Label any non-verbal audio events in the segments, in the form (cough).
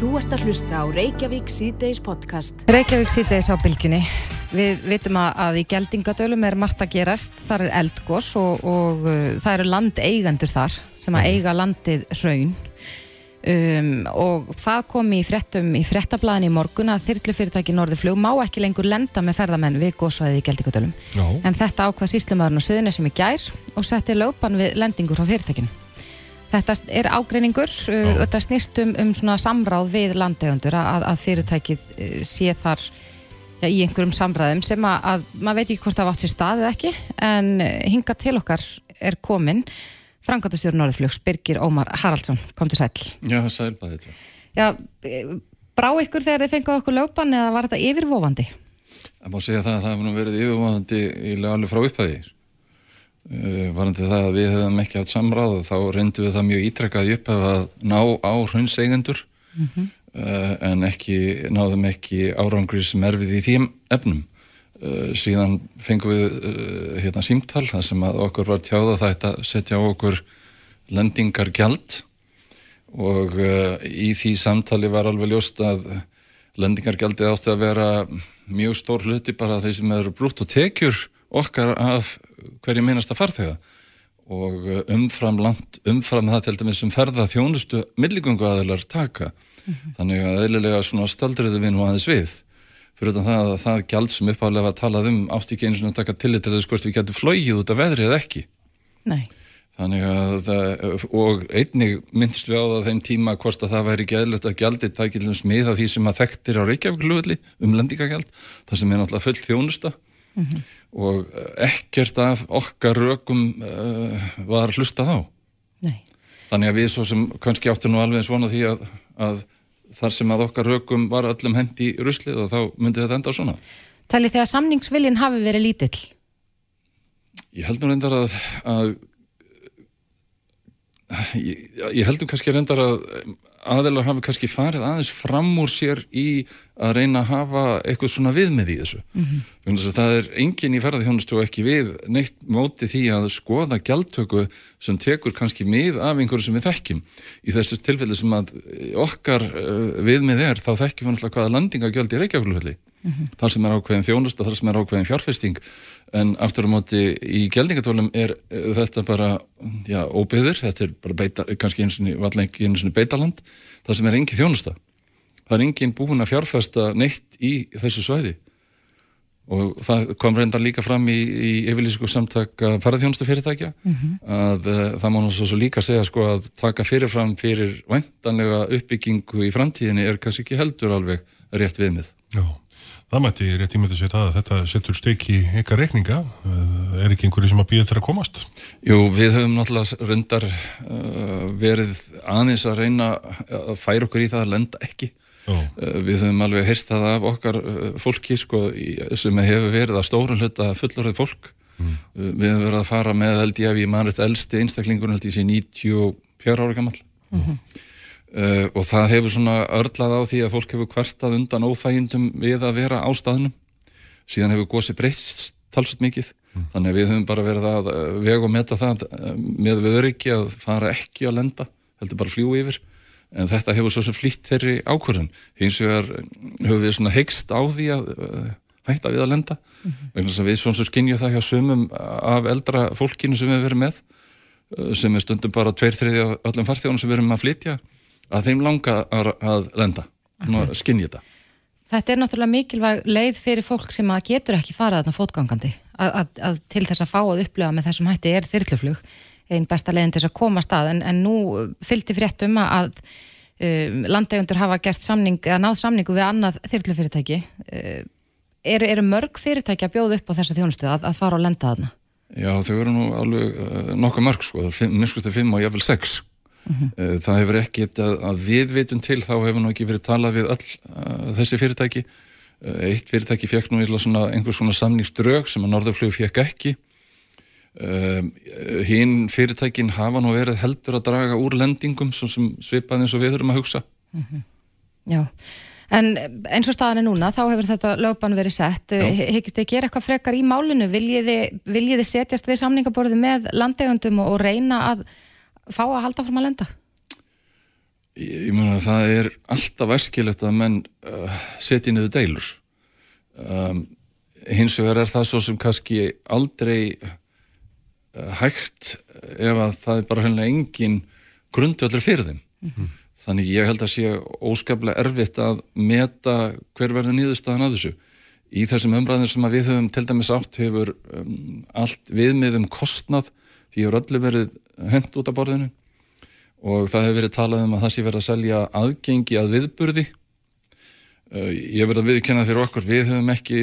Þú ert að hlusta á Reykjavík síðdeis podcast. Reykjavík síðdeis á bylgjunni. Við vitum að, að í Geldingadölum er margt að gerast, þar er eldgós og, og uh, það eru landeigandur þar sem að eiga landið hraun. Um, og það kom í frettum í frettablaðin í morgun að þyrlufyrirtæki Norðurflug má ekki lengur lenda með ferðamenn við góðsvæðið í Geldingadölum. Já. En þetta ákvað síslumadurinn á Suðunisum í gær og setti lögban við lendingur frá fyrirtækinu. Þetta er ágreiningur, uh, þetta snýst um, um svona samráð við landegundur að, að fyrirtækið uh, sé þar já, í einhverjum samræðum sem að, að maður veit ekki hvort það vátt sér stað eða ekki en uh, hinga til okkar er komin Frankvæntastjórn Norðurflugs, Birgir Ómar Haraldsson, kom til sæl. Já, sæl bara þetta. Já, eh, brá ykkur þegar þið fengið okkur lögbann eða var þetta yfirvofandi? Það má segja það að það hefur verið yfirvofandi í alveg frá upphæði. Uh, varandi það að við hefðum ekki hatt samráð og þá reyndum við það mjög ítrekkað upp að ná á hraunseigendur uh, en ekki, náðum ekki árangri sem er við í því efnum. Uh, síðan fengum við hérna símtal þar sem að okkur var þetta að setja á okkur lendingargjald og uh, í því samtali var alveg ljóst að lendingargjaldi átti að vera mjög stór hluti bara þeir sem eru brútt og tekjur okkar af hverju minnasta farþega. Og uh, umfram, land, umfram það til dæmis sem ferða þjónustu milligöngu aðeinar taka þannig að eðlilega svona stöldriðu við nú aðeins við. Fyrir það að það gjald sem uppálega var talað um átti ekki eins og taka tillit til þess hvort við getum flóið út af veðrið eða ekki. Nei. Þannig að það, og einnig minnst við á það þeim tíma hvort að það væri gæðilegt að gjaldið tækir til smið af því sem að þekktir á Reykjavík-lúðli um lendingagjald, það sem er náttúrulega full þjónusta og ekkert af okkar rökum uh, var hlustað á. Nei. Þannig að við svo sem kannski áttum nú alveg svona því að, að þar sem að okkar rökum var öllum hendi í ruslið og þá myndi þetta enda svona. Talið þegar samningsviljin hafi verið lítill? Ég held nú reyndar að, að ég, ég held nú kannski reyndar að aðeinar hafi kannski farið aðeins fram úr sér í að reyna að hafa eitthvað svona viðmið í þessu. Mm -hmm. Það er engin í ferðarþjónustu og ekki við neitt móti því að skoða gjaldtöku sem tekur kannski mið af einhverju sem við þekkjum. Í þessu tilfelli sem að okkar uh, viðmið er þá þekkjum við náttúrulega hvaða landingagjald í Reykjavík Mm -hmm. þar sem er ákveðin þjónust og þar sem er ákveðin fjárfesting. En aftur á móti í geldingatólum er uh, þetta bara já, óbyður, þetta er bara beita, kannski eins og vallengi eins og beitaland. Þar sem er engin þjónusta. Það er engin búin að fjárfesta neitt í þessu svæði. Og það kom reyndar líka fram í, í yfirlýsku samtaka ferðarþjónustu fyrirtækja mm -hmm. að uh, það má náttúrulega svo líka segja sko að taka fyrirfram fyrir væntanlega uppbyggingu í framtíðinni er kannski ekki heldur alveg rétt viðmið. Já, það mætti rétt ímyndi sér það að þetta setur steik í ykkar reikninga er ekki einhverju sem að býða þeirra að komast? Jú, við höfum náttúrulega reyndar uh, verið aðeins að reyna að færa okkur í það að lenda ekki Já. Við höfum alveg heyrst það af okkar fólki sko, sem hefur verið að stórun hluta fullorðið fólk. Mm. Við höfum verið að fara með held ég að við mannreitt elsti einstaklingur held ég sé 94 ára gammal. Mm -hmm. Uh, og það hefur svona örlað á því að fólk hefur kvartað undan óþægindum við að vera á staðnum. Síðan hefur gósi breyst talsveit mikið. Mm. Þannig að við höfum bara verið að vega og metta það með við öryggi að fara ekki að lenda, heldur bara fljú yfir en þetta hefur svo sem flýtt þeirri ákvörðun hins vegar höfum við svona heikst á því að uh, hætta við að lenda mm -hmm. vegna þess að við svona svo skinnjum það hjá sumum af eldra fólkinu sem við verið með sem er stundum bara tveir þriði af öllum farþjónum sem við erum að flytja að þeim langa að, að lenda. Skinnja þetta. Þetta er náttúrulega mikilvæg leið fyrir fólk sem að getur ekki farað þarna fótgangandi. Að, að, að til þess að fá að upplega með þessum hætti er þyrluflug einn besta leiðin til þess að koma stað. En, en nú fylgdi frétt um að um, landegundur hafa gert samning eða náð samningu við annað þyrlufyrirtæki. Uh, eru, eru mörg fyrirtæki að bjóða upp á þessa þjónustu að, að fara og lenda þarna? Já þau eru nú alveg uh, nokkuð mörg sko, minnskustu fimm og jáfnvel sex mm -hmm. uh, það hefur ekki að, að við vitum til þá hefur nú ekki verið talað við all þessi fyrirtæki. Eitt fyrirtæki fekk nú einhvers svona samningsdraug sem að Norðurflug fekk ekki. Um, hinn fyrirtækin hafa nú verið heldur að draga úr lendingum sem svipað eins og við þurfum að hugsa. Mm -hmm. Já, en eins og staðan er núna þá hefur þetta lögban verið sett. Hyggist þið gera eitthvað frekar í málinu? Viljið þið setjast við samningaborði með landegundum og, og reyna að fá að halda fram að lenda? Ég, ég mun að það er alltaf verskilegt að menn uh, setja niður deilur. Um, hins vegar er það svo sem kannski aldrei uh, hægt ef að það er bara hennilega engin grundvöldur fyrir þeim. Mm -hmm. Þannig ég held að sé óskaplega erfitt að meta hver verður nýðustafan að þessu. Í þessum umræðin sem við höfum til dæmis átt hefur um, allt viðmiðum kostnað því hefur öllu verið hendt út af borðinu. Og það hefur verið talað um að það sé verið að selja aðgengi að viðburði. Uh, ég verið að viðkynna fyrir okkur við höfum ekki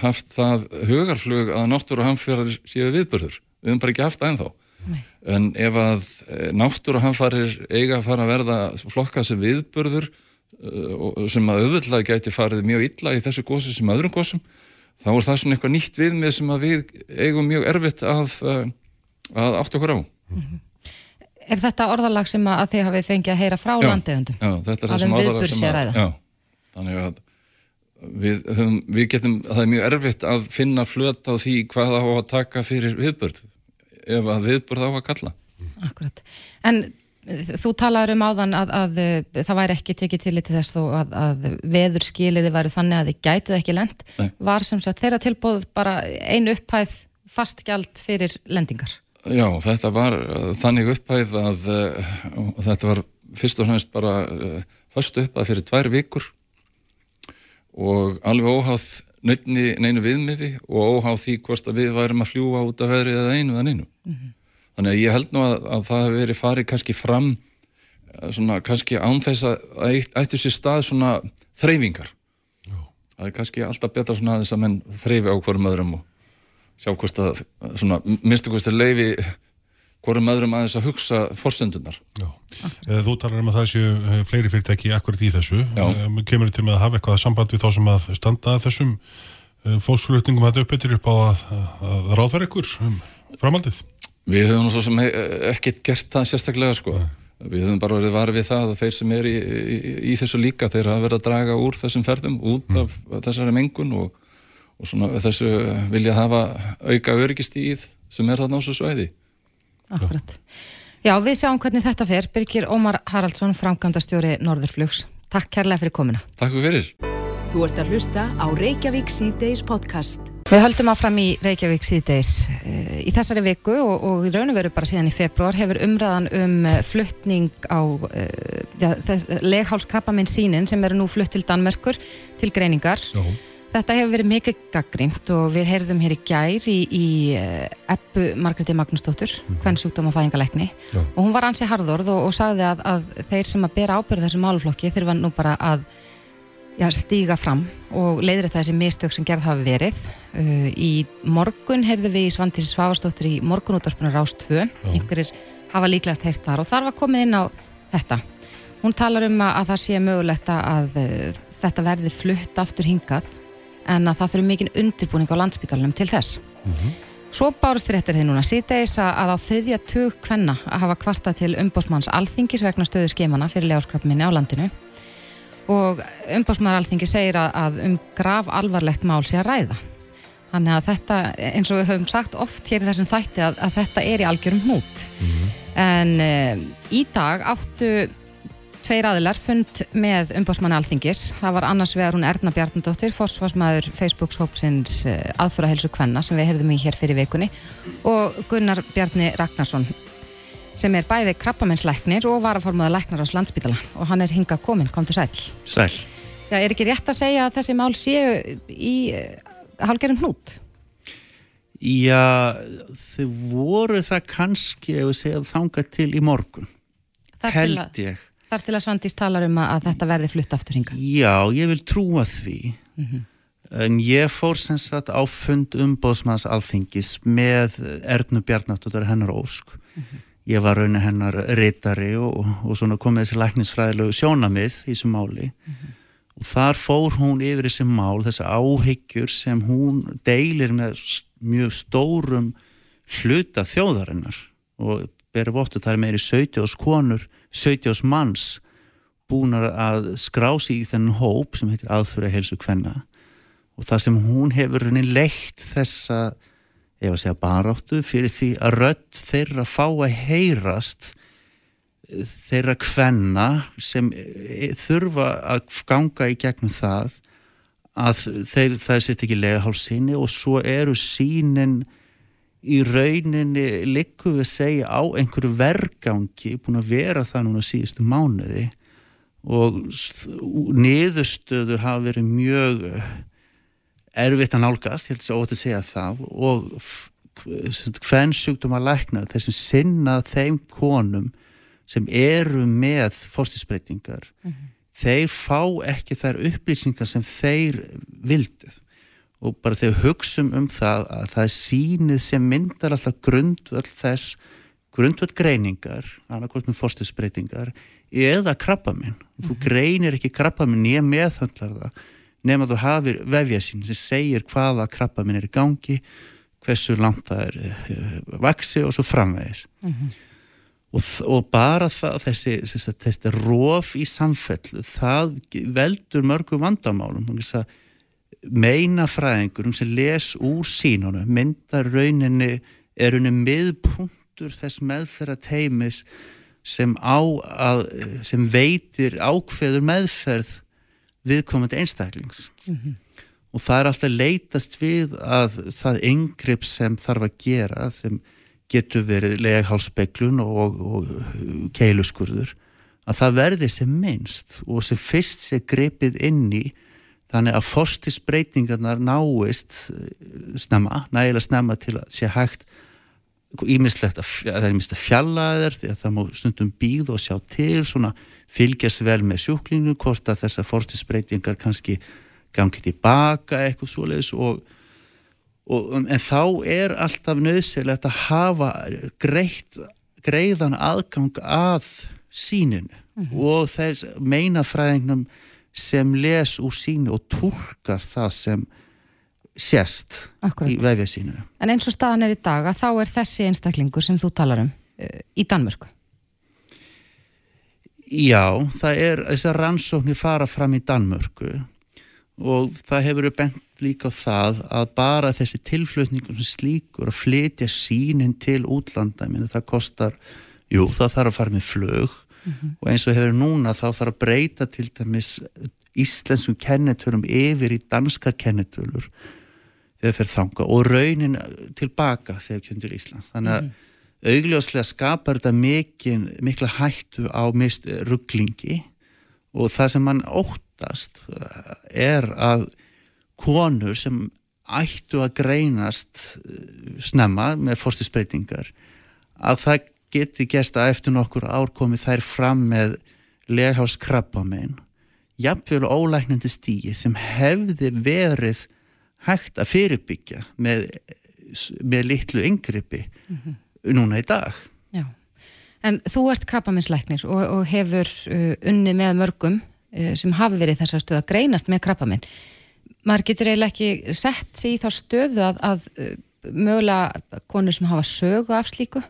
haft það hugarflug að náttúru hamfærar séu viðburður, við höfum bara ekki haft það ennþá. Nei. en ef að eh, náttúru hamfærir eiga að fara að verða flokkað sem viðburður uh, sem að auðvitað gæti farið mjög illa í þessu gósi sem öðrum gósum þá er það svona eitthvað nýtt viðmið sem að við eigum mjög erfitt að, uh, að átt okkur á mm -hmm. Er þetta orðalag sem að þið hafið fengið að heyra frá landeðundum? Já, þetta er það sem orðalag sem að, já, þannig að við, höfum, við getum, það er mjög erfitt að finna flöt á því hvað það á að taka fyrir viðbörð, ef að viðbörð á að kalla. Akkurat. En þú talaður um áðan að, að, að það væri ekki tekið til í þess þó að, að veður skiliði væri þannig að þið gætuð ekki lend. Var sem sagt þeirra tilbúð bara einu upphæð fastgjald fyrir lendingar? Já, þetta var uh, þannig upphæð að uh, þetta var fyrst og hannst bara uh, först upphæð fyrir tvær vikur og alveg óháð neinu viðmiði og óháð því hvort að við værum að fljúa út af veðrið eða einu eða neinu. Mm -hmm. Þannig að ég held nú að, að það hefur verið farið kannski fram uh, svona kannski án þess að ættu sér stað svona þreyfingar. Já. Það er kannski alltaf betra svona að þess að menn þreyfi á hverjum öðrum og sjá hvort að svona, minnstu hvort að leifi hverjum öðrum aðeins að hugsa forsendunar. Já, þú talar um að það séu eh, fleiri fyrirtæki akkurat í þessu. Eh, kemur til með að hafa eitthvað samband við þá sem að standa þessum eh, fóksflutningum að uppbyttir upp á að, að ráðverða ykkur um framaldið? Við höfum svo sem ekkert gert það sérstaklega sko. Nei. Við höfum bara verið varfið það að þeir sem er í, í, í þessu líka, þeir hafa verið að draga úr þessum ferðum út mm. af mm. þessari mengun og og svona þessu vilja hafa auka örgistíð sem er þarna á þessu svæði. Akkurat. Já, við sjáum hvernig þetta fer. Birgir Ómar Haraldsson, framkvæmdastjóri Norðurflugs. Takk kærlega fyrir komina. Takk fyrir. Þú ert að hlusta á Reykjavík C-Days podcast. Við höldum áfram í Reykjavík C-Days. Eh, í þessari viku og, og í raun og veru bara síðan í februar hefur umræðan um eh, fluttning á uh, ja, leghálskrappaminn sínin sem eru nú flutt til Danmerkur til greiningar. Já. Þetta hefur verið mikið gaggrínt og við heyrðum hér í gær í, í eppu eh, Margreði Magnúsdóttur, hvern sjúkdóm og fæðingalegni og hún var ansi harðorð og, og sagði að, að þeir sem að bera ábyrðu þessu máluflokki þurfa nú bara að já, stíga fram og leiðir þetta þessi mistök sem gerð hafi verið. Uh, í morgun heyrðum við í Svandísi Svavastóttur í morgunútvarpunar Rást 2, einhverjir hafa líklegast heyrt þar og þar var komið inn á þetta. Hún talar um að, að það sé mögulegt að, að þetta verði flutt aftur hingað en að það þurfi mikinn undirbúning á landsbytalanum til þess. Mm -hmm. Svo bárst þér því núna síðdeis að á þriðja tug kvenna að hafa kvarta til umbósmanns alþingis vegna stöðu skemana fyrir legarskrapminni á landinu og umbósmann alþingi segir að, að um grav alvarlegt mál sé að ræða. Þannig að þetta, eins og við höfum sagt oft hér í þessum þætti að, að þetta er í algjörum hút. Mm -hmm. En e, í dag áttu tveir aðilar fund með umbásmanni alþingis. Það var annars vegar hún Erna Bjarnadóttir, forsvarsmaður Facebook-sópsins eh, aðfurahelsu Kvenna sem við heyrðum í hér fyrir vikunni og Gunnar Bjarni Ragnarsson sem er bæði krabbamennsleiknir og varaformaður leiknar ás landsbytala og hann er hinga komin, kom til sæl. Sæl. Já, er ekki rétt að segja að þessi mál séu í eh, halgerum hnút? Já, þau voru það kannski, ef við segjum þanga til í morgun. Held ég Þar til að Svandís talar um að þetta verði flutt aftur hinga. Já, ég vil trúa því. Mm -hmm. En ég fór sem sagt á fund umbóðsmanns alþingis með Ernu Bjarnáttur hennar Ósk. Mm -hmm. Ég var raun og hennar reytari og, og svona komið þessi læknisfræðilegu sjónamið í þessu máli. Mm -hmm. Og þar fór hún yfir þessi mál, þessi áhyggjur sem hún deilir með mjög stórum hluta þjóðarinnar og berið bóttu þar meiri 70 konur 70 manns búinar að skrási í þennan hóp sem heitir aðfyrir að helsu kvenna. Og það sem hún hefur leitt þessa, ég var að segja baráttu fyrir því að rödd þeirra fá að heyrast þeirra kvenna sem e, þurfa að ganga í gegnum það að þeir, það sitt ekki lega hálsinni og svo eru sínin í rauninni likku við segja á einhverju vergangi búin að vera það núna síðustu mánuði og niðurstöður hafa verið mjög erfitt að nálgast, ég held að ótt að segja það og hvern sjúkdum að lækna þessum sinna þeim konum sem eru með fórstisbreytingar mm -hmm. þeir fá ekki þær upplýsingar sem þeir vilduð og bara þegar hugsun um það að það er sínið sem myndar alltaf grundvöld þess grundvöld greiningar annarkort með fórstisbreytingar eða krabbaminn, mm -hmm. þú mhm. greinir ekki krabbaminn ég meðhandlar það nema þú hafið vefja sín sem segir hvaða krabbaminn er í gangi hversu langt það er uh, vaksi og svo framvegis mm -hmm og, og bara það, þessi, þessi, þessi róf í samfellu það veldur mörgum vandamálum meina fræðingurum sem les úr sínunum myndar rauninni er rauninni miðpunktur þess meðferða teimis sem, að, sem veitir ákveður meðferð viðkomandi einstaklings mm -hmm. og það er alltaf leitast við að það yngripp sem þarf að gera sem getur verið leghálsbeiklun og, og keiluskurður að það verði sem minnst og sem fyrst sé grepið inn í þannig að forstisbreytingarnar náist eh, snemma, nægilega snemma til að sé hægt ímislegt að það er mist að fjalla þeir því að það má stundum býð og sjá til svona fylgjast vel með sjúklinu hvort að þessar forstisbreytingar kannski gangið tilbaka eitthvað svoleiðis og og, en þá er alltaf nöðsilegt að hafa greitt, greiðan aðgang að síninu mm -hmm. og þess meinafræðingnum sem les úr sínu og tólkar það sem sérst Akkurat. í vefja síninu. En eins og staðan er í dag að þá er þessi einstaklingur sem þú talar um uh, í Danmörku? Já, það er þessar rannsóknir fara fram í Danmörku og það hefur bent líka á það að bara þessi tilflutningur sem slíkur að flytja sínin til útlanda, minna það kostar jú, það þarf að fara með flög mm -hmm. og eins og hefur núna þá þarf að breyta til dæmis íslenskum kennetölum yfir í danskar kennetölur þegar fyrir þanga og raunin tilbaka þegar kjöndir Íslands þannig að mm -hmm. augljóslega skapar þetta mikil, mikla hættu á mist rugglingi og það sem mann óttast er að konur sem ættu að greinast eh, snemma með fórstisbreytingar að það geti gæst að eftir nokkur ár komið þær fram með legháskrabbamein jafnvegulega ólæknandi stígi sem hefði verið hægt að fyrirbyggja með, með litlu yngripi mm -hmm. núna í dag Já. En þú ert krabbameinslæknir og, og hefur uh, unni með mörgum uh, sem hafi verið þess að stuða greinast með krabbamein maður getur eiginlega ekki sett sér í þá stöðu að, að uh, mögulega konur sem hafa sögu af slíku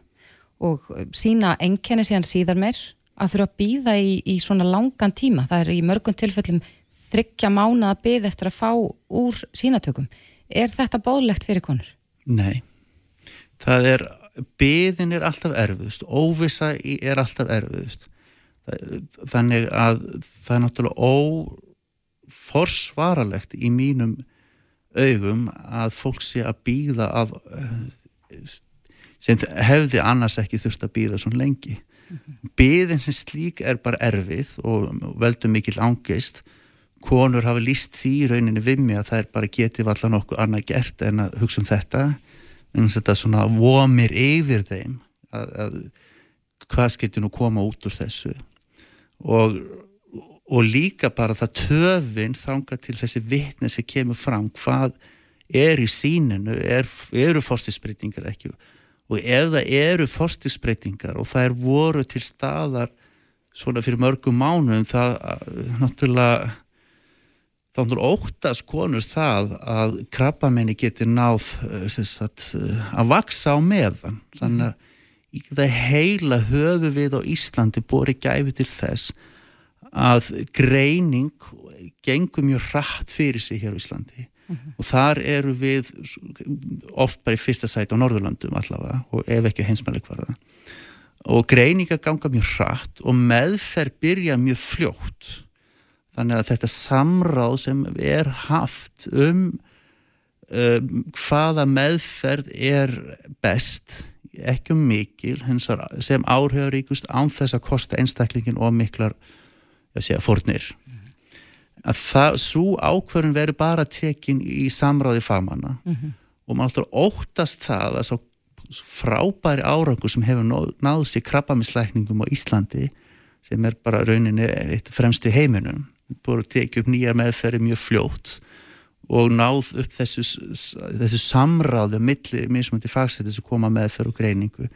og sína enkenni síðan síðar meir að þurfa að býða í, í svona langan tíma það er í mörgum tilfellum þryggja mánu að byða eftir að fá úr sínatökum. Er þetta bóðlegt fyrir konur? Nei það er, byðin er alltaf erfiðust, óvisa er alltaf erfiðust þannig að það er náttúrulega ó forsvaralegt í mínum augum að fólk sé að býða af eh, sem hefði annars ekki þurft að býða svo lengi. Mm -hmm. býðin sem slík er bara erfið og veldur mikil ángist konur hafa líst því í rauninni við mig að það er bara getið allar nokkuð annað gert en að hugsa um þetta. En þetta svona vomir yfir þeim að, að hvað skiltir nú koma út úr þessu? Og og líka bara það töfin þanga til þessi vittne sem kemur fram hvað er í síninu, er, eru fórstisbreytingar ekki og ef það eru fórstisbreytingar og það er voru til staðar svona fyrir mörgum mánuðum það náttúrulega þá náttúrulega óttast konur það að krabbamenni getur náð sagt, að vaksa á meðan. Þannig að í það heila höfu við á Íslandi bori gæfi til þess að greining gengur mjög rætt fyrir sig hér á Íslandi mm -hmm. og þar eru við oft bara í fyrsta sæti á Norðurlandum allavega og ef ekki heimsmæli hverða og greininga ganga mjög hratt og meðferð byrja mjög fljótt þannig að þetta samráð sem er haft um, um hvaða meðferð er best ekki um mikil sem áhrifaríkust án þess að kosta einstaklingin og miklar segja, fórnir að það, svo ákverðin verður bara tekin í samráði famanna. Mm -hmm. og maður alltaf óttast það að svo frábæri árangur sem hefur náðst í krabbamislækningum á Íslandi sem er bara rauninni eitt fremst í heiminum búið að tekið upp nýja meðferði mjög fljótt og náð upp þessu, þessu samráðu milli mismundi fagsætti sem koma meðferð og greiningu.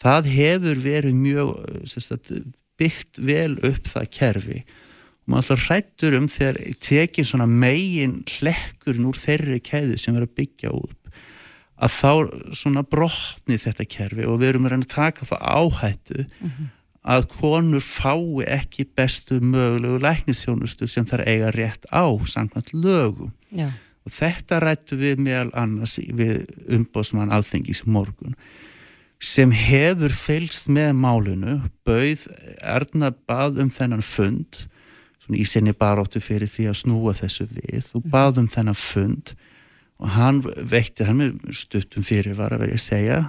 Það hefur verið mjög sagt, byggt vel upp það kerfi maður alltaf hrættur um þegar tekið svona megin hlekkurinn úr þeirri keðu sem verður að byggja upp að þá svona brotni þetta kerfi og við erum að reyna að taka það áhættu mm -hmm. að konur fái ekki bestu mögulegu læknistjónustu sem þær eiga rétt á samkvæmt lögum Já. og þetta rættu við meðal annars við umbóðsmann alþengis morgun sem hefur fylgst með málunu bauð erna bað um þennan fund í sinni baróttu fyrir því að snúa þessu við og mhm. baðum þennan fund og hann veitti hann með stuttum fyrir var að verið að segja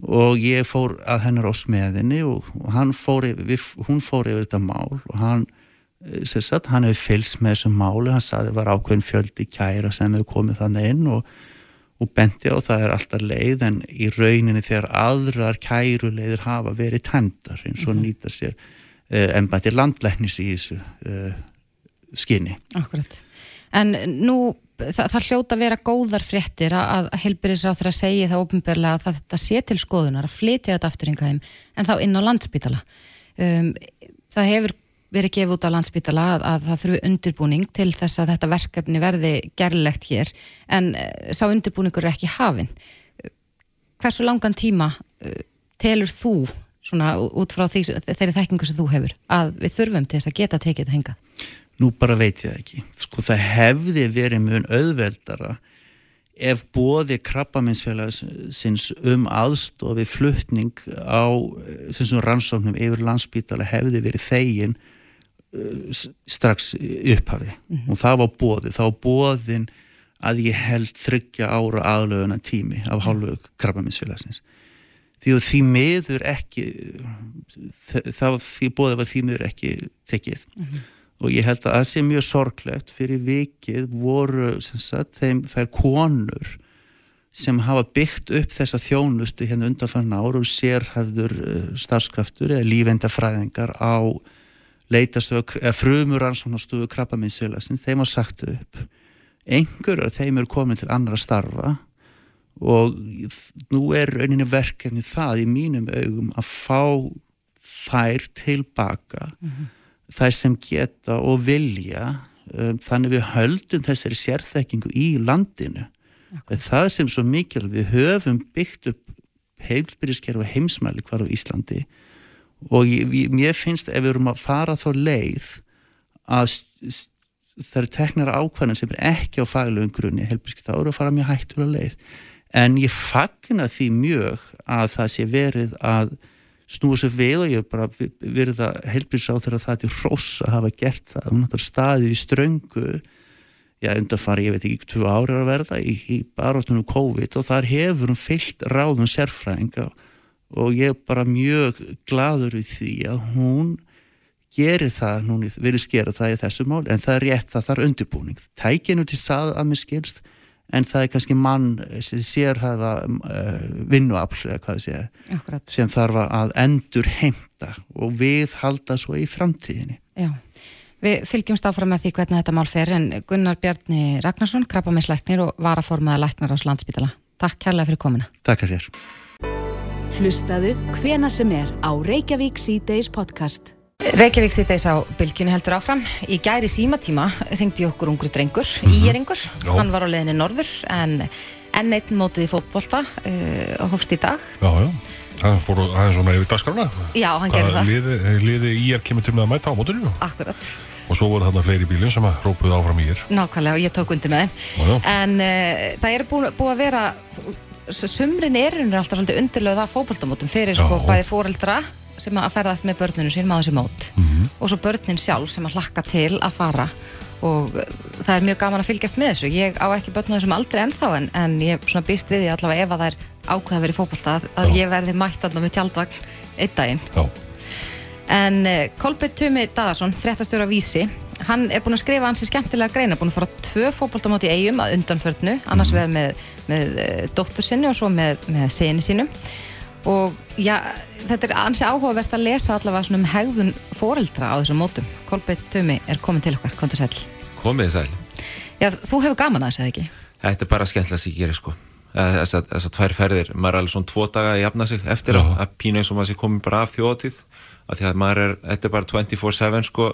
og ég fór að hennar á smeðinni og, og fór yfir, hún fór yfir þetta mál og hann eh, sagt, hann hefur fylgst með þessu máli hann saði það var ákveðin fjöldi kæra sem hefur komið þannig inn og, og benti á það er alltaf leið en í rauninni þegar aðrar kæruleiður hafa verið tendar eins og -hmm. nýta sér ennbættir eh, landlæknis í þessu uh, skinni. Akkurat. En nú, það, það hljóta að vera góðar fréttir að, að helbyrðisráþur að segja það ofinbörlega að þetta sé til skoðunar að flytja þetta afturringaðum en þá inn á landsbytala. Um, það hefur verið gefið út á landsbytala að, að það þurfu undirbúning til þess að þetta verkefni verði gerlegt hér en uh, sá undirbúningur er ekki hafinn. Hversu langan tíma uh, telur þú svona út frá því, þeirri þekkingu sem þú hefur að við þurfum til þess að geta tekið þetta henga? Nú bara veit ég ekki. Sko það hefði verið mjög auðveldara ef bóði krabbaminsfélagsins um aðstofi fluttning á þessum rannsóknum yfir landsbítala hefði verið þegin uh, strax upphafi mm -hmm. og það var bóði, þá bóðin að ég held þryggja ára aðlöðuna tími af hálfu krabbaminsfélagsins því því miður ekki það því bóðið var því miður ekki tekið. Mm -hmm. og ég held að það sé mjög sorglegt fyrir vikið voru sagt, þeim, þær konur sem hafa byggt upp þessa þjónustu hérna undanfann ára og sérhæfður uh, starfskraftur eða lífendafræðingar á frumur ansvonarstofu krabbaminsfélagsinn, þeim var sagt upp. Einhver af þeim eru komin til annar að starfa og nú er rauninni verkefni það í mínum augum að fá þær tilbaka mm -hmm. þær sem geta og vilja um, þannig við höldum þessari sérþekkingu í landinu okay. það sem svo mikilvægt við höfum byggt upp heilbyrjaskerfi heimsmæli hvar á Íslandi og ég, mér finnst ef við erum að fara þá leið að það eru teknar ákvæðan sem er ekki á faglegum grunni heilbyrjaskerfi þá eru að fara mjög hættulega leið en ég fagna því mjög að það sé verið að snúa sér við og ég hef bara verið að helbisa á þeirra það til hross að hafa gert það, hún har staðið í ströngu já, undan fari, ég veit ekki, tvo ári að verða í, í baróttunum COVID og þar hefur hún fyllt ráðum sérfræðinga og ég er bara mjög gladur við því að hún gerir það, hún verið skera það í þessu mál, en það er rétt að það er undirbúning. Tækinu til stað að mér skilst en það er kannski mann sem sér hafa uh, vinnuafl sem þarf að endur heimta og við halda svo í framtíðinni. Já, við fylgjumst áfram með því hvernig þetta mál fer en Gunnar Bjarni Ragnarsson, krabbaminsleiknir og varaformaða leiknar ás landsbytala. Takk kærlega fyrir komina. Takk að þér. Hlustaðu hvena sem er á Reykjavík C-Days podcast. Reykjavík sitteis á bylgjunni heldur áfram. Í gæri símatíma ringdi okkur ungur drengur, mm -hmm. Íringur. Hann var á leðinni norður en enn einn mótið í fótbolta uh, hófst í dag. Já, já. Það fór aðeins svona yfir dagskrana. Já, hann gerði það. Liði, liði í er kemur til með að mæta á móturinu. Akkurat. Og svo voru þarna fleiri bílinn sem að rópuði áfram í er. Nákvæmlega og ég tók undir með þeim. En uh, það er búið búi að vera sumrin erinn er alltaf svolítið undirlöð af fókbaltamótum fyrir sko Já. bæði fóreldra sem að ferðast með börninu sín maður sér mót. Og svo börnin sjálf sem að hlakka til að fara. Og uh, það er mjög gaman að fylgjast með þessu. Ég á ekki börn á þessum aldrei ennþá en, en ég svona býst við því allavega ef að það er ákveða að vera í fókbalta að, að ég verði mætt þarna með tjaldvagn einn daginn. Já, En uh, Kolbjörn Tumi Daðarsson, fréttastjóra Vísi, hann er búinn að skrifa hansi skemmtilega greina, búinn að fara tvö fótboltamót í eigum að undanförnu, annars vegar með, með uh, dóttur sinni og svo með, með sinni sínum. Og já, þetta er ansi áhugavert að lesa allavega svona um hegðun fóreldra á þessum mótum. Kolbjörn Tumi er komin til okkar, kom til sæl. Komið sæl. Já, þú hefur gaman að þessu, eða ekki? Þetta er bara skemmtilega sem ég gerir sko. Þessar þessa tvær ferðir, maður er alveg svona tvo daga að jafna sig eftir Já. að, að pínu eins og maður sé komið bara af þjóðatíð af því að maður er, þetta er bara 24-7 sko,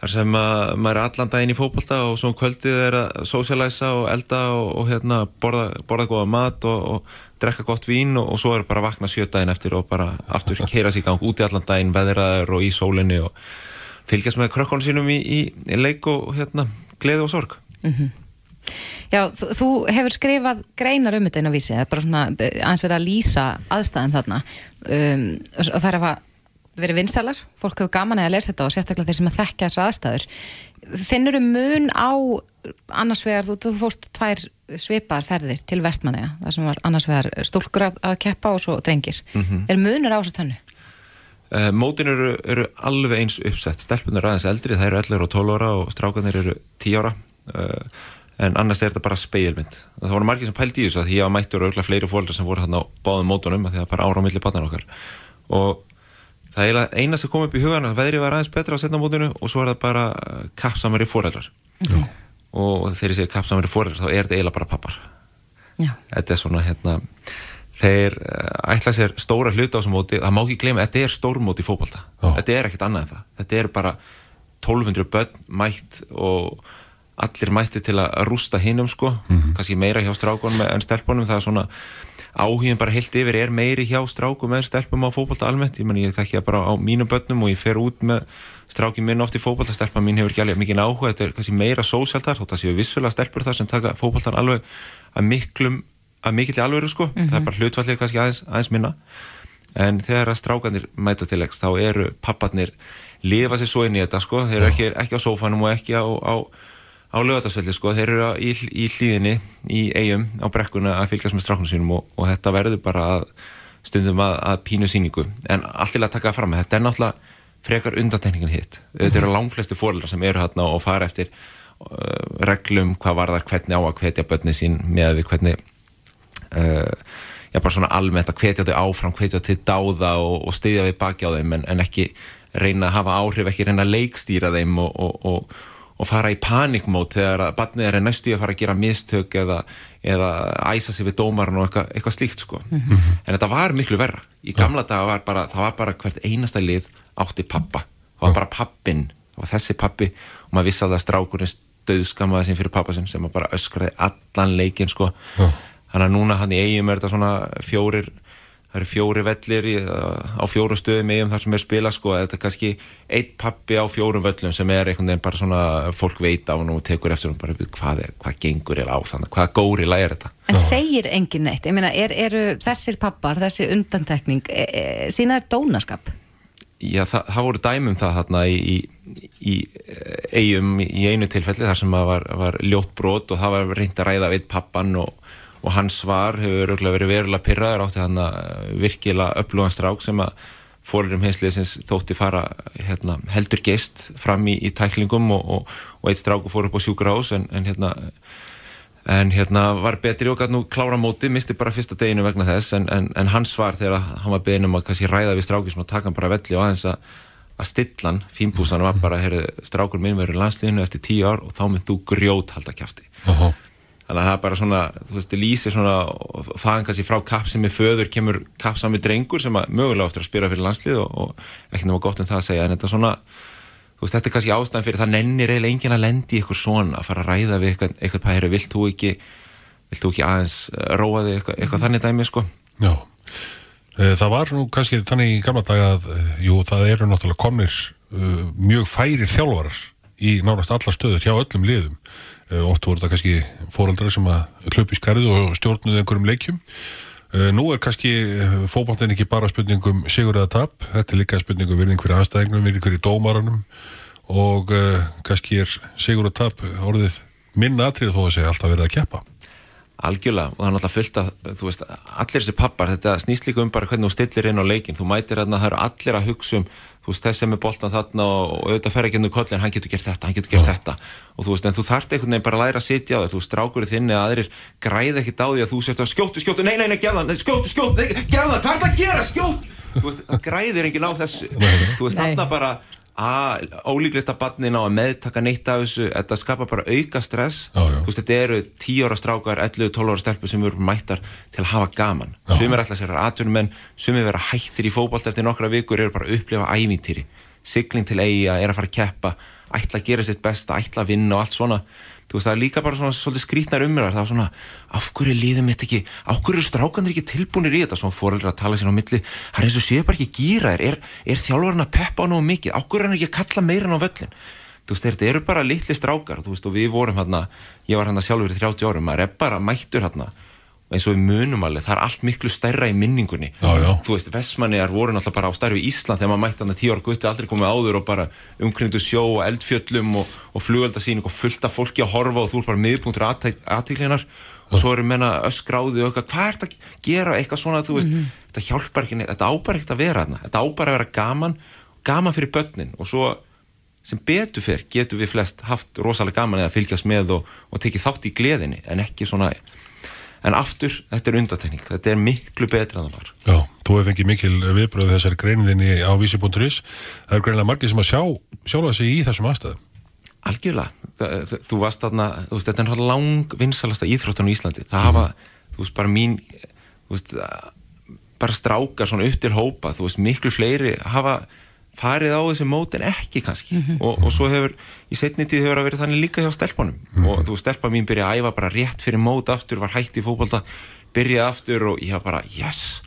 þar sem að maður er allan daginn í fótbolta og svo um kvöldið er að socialæsa og elda og, og hérna borða, borða góða mat og, og drekka gott vín og, og svo er bara að vakna sjö daginn eftir og bara aftur (laughs) keira sig í gang út í allan daginn, veðraður og í sólinni og fylgjast með krökkunum sínum í, í, í leik og hérna gleði og sorg. Já, þú, hefur skrifað greinar um þetta inn á vísi, það er bara svona eh, aðeins verið að lýsa aðstæðum þarna. Um, og það er að verið vinsalar, fólk hefur gaman að lesa þetta og sérstaklega þeir sem að þekka þessar aðstæður. Finnur um mun á annars vegar, þú, þú fórst tvær svipar ferðir til vestmanniða það sem var annars vegar stúlkur að, að keppa og svo drengir, er munur á þessu tönnu? Uh, mótin eru, eru alveg eins uppsett. Stelpunar aðeins eldri, það eru 11 og 12 ára og strákanir eru 10 ára. Uh, en annars er þetta bara speilmynd það voru margir sem pældi í þessu að því var mættur og örgulega fleiri fólkar sem voru hann á báðum mótunum að því að bara ára á milli batnan okkar. Og það er eina sem kom upp í hugan að veðrið var aðeins betra á setna mótinu og svo er það bara uh, kappsamari fóreldrar já, og þegar ég segi kappsamari fóreldrar þá er þetta eiginlega bara pappar. Já, þetta er svona hérna þeir uh, ætla sér stóra hluta á þessum móti. Það má ekki gleyma, þetta er stórmóti í fótbolta. Já. þetta er ekkert annað en það. Þetta er bara 1200 börn mætt og allir mætti til að rústa hinnum sko. Kannski meira hjá strákunum en stelpunum það er svona áhugin bara heilt yfir er meiri hjá strákum en stelpum á fótbolta almennt, ég ég þekki það bara á mínum börnum og ég fer út með strákin minn oft í fótbolta, stelpa mín hefur ekki alveg mikið áhuga, þetta er kannski meira sósjalt þar þótt að séu vissulega stelpur þar sem taka fótboltan alveg að miklum að mikill alvöru sko, það er bara hlutfallið kannski aðeins, aðeins minna. En þegar að strákanir mæta til leiks þá eru papparnir lifa sér svo inn í þetta sko, þeir eru ekki, ekki á sófanum og ekki á, á, á lögatarsvelli sko, þeir eru í, í hlýðinni í eigum á brekkuna að fylgjast með stráknum sínum og, og þetta verður bara að stundum að, að pínu síningu en allt til að taka það fram, þetta er náttúrulega frekar undantekningin hitt, þetta eru langflesti fóröldrar sem eru hérna og fara eftir uh, reglum hvað varðar hvernig á að hvetja börni sín með við hvernig uh, já bara svona almennt að hvetja þau áfram, hvetja þau til dáða og, og styðja við baki á þeim en, en ekki reyna að hafa áhrif, ekki reyna að leikstýra þeim og, og, og, og fara í panikmót þegar að barnið er næstu í að fara að gera mistök eða, eða æsa sig við dómarinn og eitthvað, eitthvað slíkt sko. en þetta var miklu verra í gamla daga var bara, það var bara hvert einasta lið átti pappa, það var bara pappin það var þessi pappi og maður vissi að það strákurinn döðskamaði sín fyrir pappa sem, sem bara öskraði allan leikinn sko. Já. þannig að núna hann í eigum er þetta svona fjórir það eru fjóri vellir í, á fjóru stöðum eigum þar sem er spila sko, þetta er kannski eitt pappi á fjórum völlum sem er einhvern veginn bara svona fólk veit á hann og tekur eftir hann bara hvað, er, hvað gengur er á þannig, hvað górila er þetta? En segir engin neitt, ég meina, er, eru þessir pappar, þessi undantekning, e, e, sína er dónaskap? Já, það, það voru dæmum það þarna í, í, í eigum í einu tilfelli þar sem var, var ljótt brot og það var reynd að ræða við pappan og, og hans svar hefur verið verulega pyrraður átti hann að virkilega upplúan strák sem að fórurum hinsliðsins þótti fara hérna, heldur geist fram í, í tæklingum og, og, og eitt stráku fór upp á sjúkrahús en, en hérna en hérna var betri og gæti nú klára móti misti bara fyrsta deginu vegna þess en, en, hans svar þegar hann var beðin um að kannski ræða við stráki sem að taka hann bara velli og aðeins að að stillan, fínbúsan var bara heyrðu, strákur minn í landsliðinu eftir tíu ár og þá mynd þú grjót halda kjafti Jaha. Þannig að það er bara svona, þú veist, lýsir svona og þaðan kannski frá kapp sem er föður kemur kapp sami drengur sem að mögulega ofta að spila fyrir landslið og, og ekki nema gott um það að segja. En þetta svona, þú veist, þetta er kannski ástæðan fyrir það nennir eiginlega enginn að lendi eitthvað svona að fara að ræða við eitthvað, eitthvað pæri. Vilt þú ekki, vilt þú ekki aðeins eh, róa þig eitthvað, eitthvað þannig dæmi sko? Já, Eh, það var nú kannski þannig í gamla daga að, eh, jú, það eru náttúrulega komnir mjög færir þjálfarar í nánast alla stöður hjá öllum liðum, oft voru þetta kannski fóröldrar sem að hlaupi skarið og stjórnuði einhverjum leikjum. Nú er kannski fókbántin ekki bara spurningum sigur eða tap, þetta er líka spurningum við einhverju aðstæðingum, við einhverju dómaranum og kannski er sigur og tap orðið minna atrið þó að segja alltaf verið að keppa Algjörlega og það er náttúrulega fullt að, þú veist, allir þessi pappar, þetta snýst líka um bara hvernig þú stillir inn á leikin, þú mætir hérna, það eru allir að hugsa um, þú veist, þessi með boltan þarna og, og auðvitað fer ekki inn úr kollin, hann getur gert þetta, hann getur gert ja. þetta. Og þú veist, en þú þart einhvern veginn bara að læra að sitja á það, þú strákur þinn eða aðrir græði ekkit á því að þú setja skjótu, skjótu, nei, nei, nei, gef það, skjótu, skjótu, gef það, hvað er það að gera, skjótu, þú veist, það græðir enginn á þessu, þú veist, þarna bara að ólíklegt að barnin á að meðtaka neitt af þessu, þetta skapar bara auka stress, já, já. veist, þetta eru 10 ára strákar, 11-12 ára stelpur sem eru mættar til að hafa gaman. Sumir ætla sér að atvinnum en sumir vera hættir í fókbalt eftir nokkra vikur eru bara að upplifa ævintýri, sigling til eiga er að fara að keppa, ætla að gera sitt besta ætla að vinna og allt svona þú veist það er líka bara svona svolítið skrítnar umræðar það er svona, af hverju liðum þetta ekki af hverju strákanir ekki tilbúinir í þetta? Svona fóröldra að tala sér á milli. Það er eins og séu bara ekki gýra er, er þjálfurinn að peppa á náðu mikið, af hverju er hann ekki að kalla meira á völlin þú veist þetta eru bara litli strákar veist, og við vorum hérna, ég var hérna sjálfur í 30 árum, maður er bara mættur hérna eins og við munum alveg, það er allt miklu stærra í minningunni. Já, já. þú veist, Vestmanniðar voru náttúrulega bara á starfi í Ísland þegar maður mætti hann að tíu ára gutti aldrei komið áður og bara umkringdu sjó og eldfjöllum og, og flugöldasýning og fullta fólki að horfa og þú er bara miðpunktur aðtíklinar og svo eru menna öskráði og eitthvað, hvað er þetta að gera? Eitthvað svona, þú veist, mm -hmm. þetta hjálpar ekki þetta ábar ekkert að vera þarna, þetta ábar að vera gaman gaman fyrir börnin. Og svo sem betur fyrr getur við flest haft rosalega gaman eða fylgjast með og, og tekið þátt í gleðinni en ekki svona en aftur, þetta er undatekning, þetta er miklu betra en það var. Já, þú hefði fengið mikil viðbröð þessari greiniðinni á vísi.is það er greinilega margir sem að sjá sjálfa sig í þessum aðstæðum. Algjörlega, þú varst þarna þú veist, þetta er náttúrulega lang vinsalasta íþróttan í Íslandi, það hafa, mm. þú veist, bara mín þú veist, bara stráka svona upp til hópa, þú veist, miklu fleiri hafa farið á þessi mót en ekki kannski mm -hmm. og, og svo hefur í setni tíð hefur það verið þannig líka hjá stelpunum mm -hmm. og þú stelpa mín byrja að æfa bara rétt fyrir mót aftur, var hægt í fókbalta byrja aftur og ég hafa bara yes,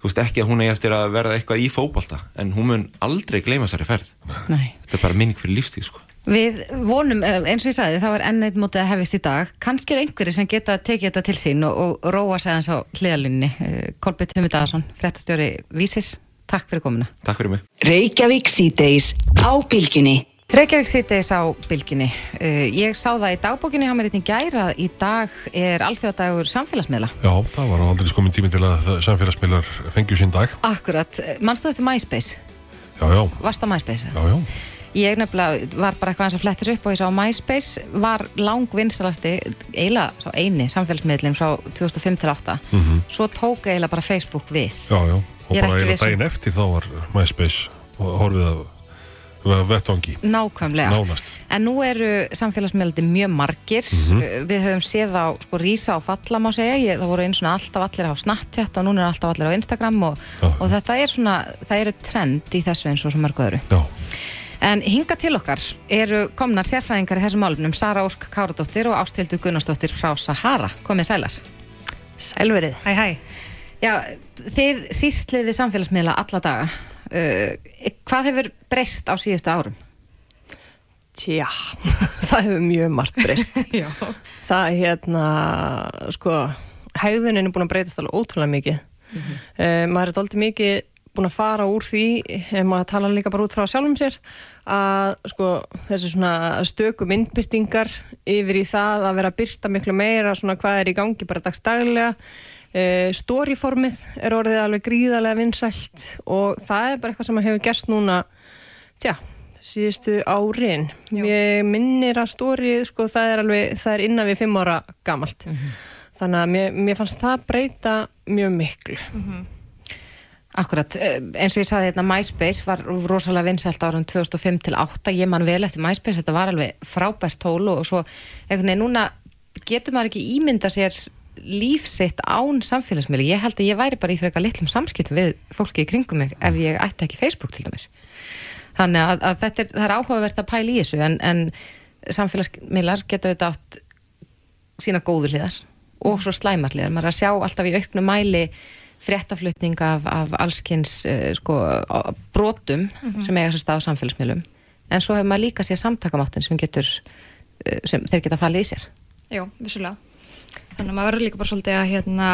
þú veist ekki að hún er eftir að verða eitthvað í fókbalta en hún mun aldrei gleyma sér í ferð Nei. þetta er bara minning fyrir lífstíð sko Við vonum, eh, eins og ég sagði, það var enn eitt mótið að hefist í dag. Kannski er einhverju sem geta tekið þetta til sín og, og róa sig aðeins á hliðalunni. Eh, Kolbjörn Hummidaðarsson, fréttastjóri Vísis, Takk fyrir komuna. Takk fyrir mig. Reykjavík síðdeis á bylginni. Reykjavík síðdeis á bylginni. Uh, ég sá það í dagbókinni á mér eitthvað gæra að í dag er alþjóðadagur samfélagsmiðla. Já, það var aldrei skomin tími til að samfélagsmiðlar fengju sín dag. Akkurat. Mannstu þetta MySpace? Já, já. Varst það MySpace? Já, já. Ég nefnilega var bara eitthvað eins að flettis upp og ég sá MySpace var langvinnsalasti, svo eini samfélagsmiðlinn frá 2005 til 2008. Mm -hmm. Svo tók eiginlega bara Facebook við. Já, já og bara eina daginn eftir þá var MySpace og horfið að vettvangi. Nákvæmlega. Nánast. En nú eru samfélagsmiðlandi mjög margir. Mm -hmm. Við höfum séð á sko, rísa og falla má segja. Ég, það voru eins og alltaf allir á Snapchat og núna er alltaf allir á Instagram og, og þetta er svona, það eru trend í þessu eins og svo mörgu öðru. Já. En hinga til okkar eru komnar sérfræðingar í þessum álunum Sara Ósk Káradóttir og Ástildur Gunnarsdóttir frá Sahara. Komið sælar. Sælverið. Hæ hæ. Já, þið sístliði samfélagsmiðla alla daga. Uh, hvað hefur breyst á síðustu árum? Tja, (laughs) það hefur mjög margt breyst. (laughs) það er hérna, sko, hæðunin er búin að breytast alveg ótrúlega mikið. Mm -hmm. uh, maður er doldið mikið búin að fara úr því, ef maður tala líka bara út frá sjálfum sér, að sko, þessi svona stöku myndbyrtingar yfir í það að vera að byrta miklu meira, svona hvað er í gangi bara dagstaglega storyformið er orðið alveg gríðarlega vinsælt og það er bara eitthvað sem hefur gerst núna tja, síðustu árin. Ég minnir að story sko, það er alveg, það er innan við fimm ára gamalt. Mm -hmm. þannig að mér, mér fannst það breyta mjög miklu. Mm -hmm. Akkurat, eh, eins og ég saði hérna MySpace var rosalega vinsælt árum 2005 til 2008, ég man vel eftir MySpace þetta var alveg frábært tól og svo, eitthvað, nei, núna getur maður ekki ímynda sér lífsitt án samfélagsmiðli ég held að ég væri bara í eitthvað litlum samskiptum við fólki í kringum mig ef ég ætti ekki Facebook til dæmis. Þannig að, að þetta er, er áhugavert að pæla í þessu en, en samfélagsmiðlar geta auðvitað átt sína góður hliðar og svo slæmar hliðar. Maður er að sjá alltaf í auknu mæli fréttaflutning af, af allskynns uh, sko, brotum mm -hmm. sem eiga sér stað á samfélagsmiðlum. En svo hefur maður líka sér samtakamáttin sem getur uh, sem þeir geta fallið í sér. Já, vissulega þannig að maður verður líka bara svolítið að hérna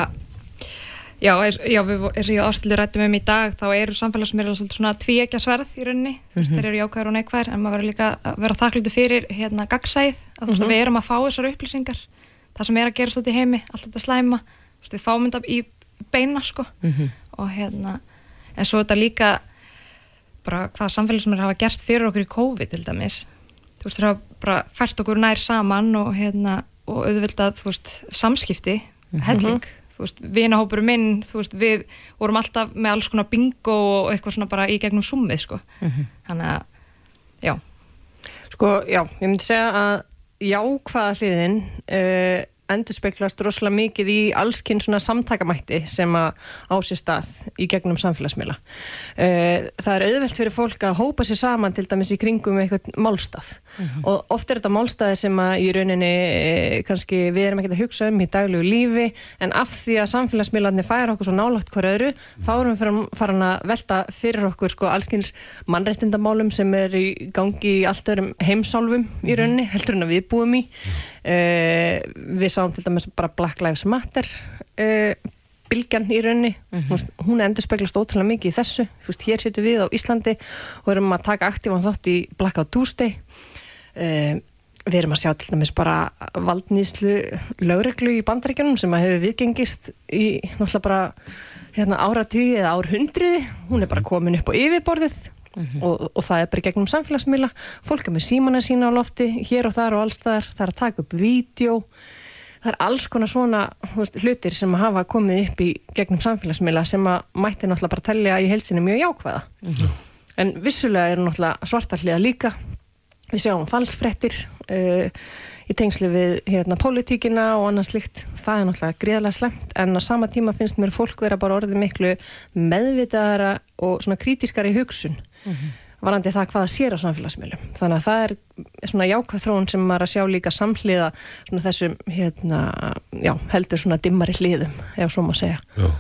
já, já við, eins og ég ástæðilega rættum um í dag þá eru samfélagsmiðlar svolítið svona tvíekja sverð í rauninni, mm -hmm. þeir eru jákvæður og neikvæður en maður verður líka að vera þakklúti fyrir hérna gagsæð, að mm -hmm. við erum að fá þessar upplýsingar, það sem er að gerast út í heimi, allt þetta slæma, við fáum þetta í beina sko mm -hmm. og hérna, en svo þetta líka bara hvað samfélagsmiðlar hafa gert fyrir okkur í COVID til dæmis þú veist, og auðvitað, þú veist, samskipti mhm. helling, mm -hmm. þú veist, vinahópuru minn þú veist, við vorum alltaf með alls konar bingo og eitthvað svona bara í gegnum summið, sko mm -hmm. þannig að, já Sko, já, ég myndi segja að jákvæða hliðin uh, endur speiklast rosalega mikið í allskinn svona samtakamætti sem að á sér stað í gegnum samfélagsmiðla. Eh, það er auðvelt fyrir fólk að hópa sér saman til dæmis í kringum eitthvað málstað mhm. -huh. og oft er þetta málstaði sem að í rauninni eh, kannski við erum ekkert að hugsa um í daglegu lífi en af því að samfélagsmiðlarnir færa okkur svo nálagt hver öðru þá erum við farin að velta fyrir okkur sko allskynns mannrettindamálum sem er í gangi í allt öðrum heimsálfum í rauninni heldur en að við búum í. Uh, við sáum til dæmis bara Black Lives Matter uh, bylgjan í raunni mm -hmm. hún endur speglast ótrúlega mikið í þessu. Fyrst, hér setum við á Íslandi og erum að taka aktívan þátt í Blackout Tuesday. Uh, við erum að sjá til dæmis bara valdnýslu lögreglu í bandaríkjunum sem að hefur viðgengist í náttúrulega bara hérna, áratug eða árhundri hún er bara komin upp á yfirborðið Mm -hmm. og, og það er bara gegnum samfélagsmiðla. Fólk er með símana sína á lofti hér og þar og allstaðar, það er að taka upp vídeo. Það er alls konar svona veist, hlutir sem hafa komið upp í gegnum samfélagsmiðla sem að mætti náttúrulega bara tellja í heilsinni mjög jákvæða. Mm -hmm. en vissulega eru náttúrulega svartarliða líka. Við sjáum falsfrettir uh, í tengslu við hérna pólitíkina og annað slikt það er náttúrulega gríðarlega slemt en á sama tíma finnst mér fólk vera bara orðið miklu meðvitaðara og svona krítiskari hugsun mm -hmm. varandi það hvaða sér á samfélagsmiðlum. Þannig að það er svona jákvæð þróun sem maður að sjá líka samhliða svona þessum hérna, já, heldur svona dimmari hliðum ef svo maður segja. Já.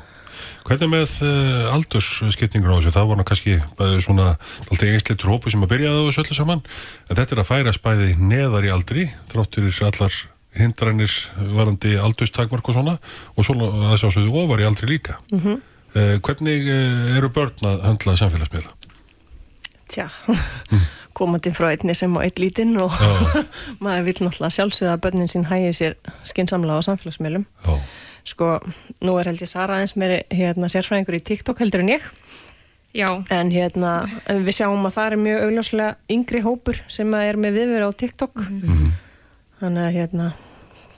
Hvernig með uh, aldursskipningur á þessu? Það voru kannski svona alltaf einsleitur hópu sem að byrjaði á þessu öllu saman en þetta er að færa spæði neðar í aldri þráttur allar hindrænir varandi aldurstakmark og svona og svona að þessu ásöðu ofar í aldri líka. Mm -hmm. uh, hvernig uh, eru börn að handla samfélagsmiðla? Tja, (laughs) komandi frá einni sem á eitt lítinn og (laughs) maður vil náttúrulega sjálfsögða að börnin sín hægir sér skinsamlega á samfélagsmiðlum Já. sko, nú er held ég Sara eins meiri hérna sérfræðingur í TikTok heldur en ég Já. en hérna við sjáum að það er mjög augljóslega yngri hópur sem er með viðveru á TikTok mm -hmm. þannig að hérna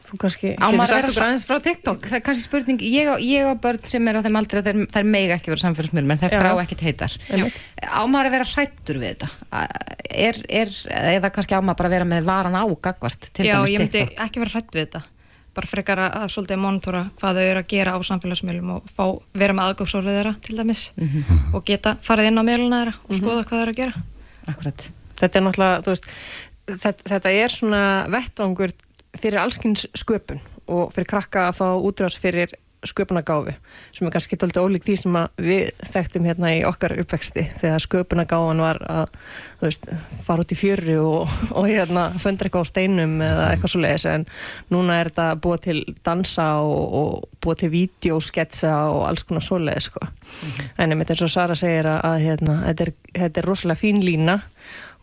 þú kannski getur sagt okkur aðeins frá TikTok það er kannski spurning, ég og, ég og börn sem er á þeim aldrei þær, þær mega ekki verið samfélagsmiðlum en þær Já. þrá ekkit heitar ámaður að vera hrættur við þetta er, er, eða kannski ámaður bara að vera með varan á gagvart til Já, dæmis TikTok Já, ég myndi ekki vera hrætt við þetta bara frekar að, að svolítið monitora hvað þau eru að gera á samfélagsmiðlum og fá, vera með aðgóðsórið þeirra til dæmis mm -hmm. og geta farið inn á miðluna þeirra og mm -hmm. skoða hvað þau eru að gera Akkurat. Þetta er náttúrulega, þú veist þetta, þetta er svona vettvangur fyrir allskynns sköpun og fyrir krakka að fá útráðs fyrir sköpunagáfi sem er kannski tólta ólík því sem við þekktum hérna í okkar uppvexti þegar sköpunagáfan var að veist, fara út í fjöru og, og hérna föndra eitthvað á steinum eða eitthvað svo leiðis en núna er þetta búið til dansa og, og búið til vídeosketsa og alls konar svo leiðis sko. mm -hmm. en myndi eins og Sara segir að, að hérna, þetta, er, þetta er rosalega fín lína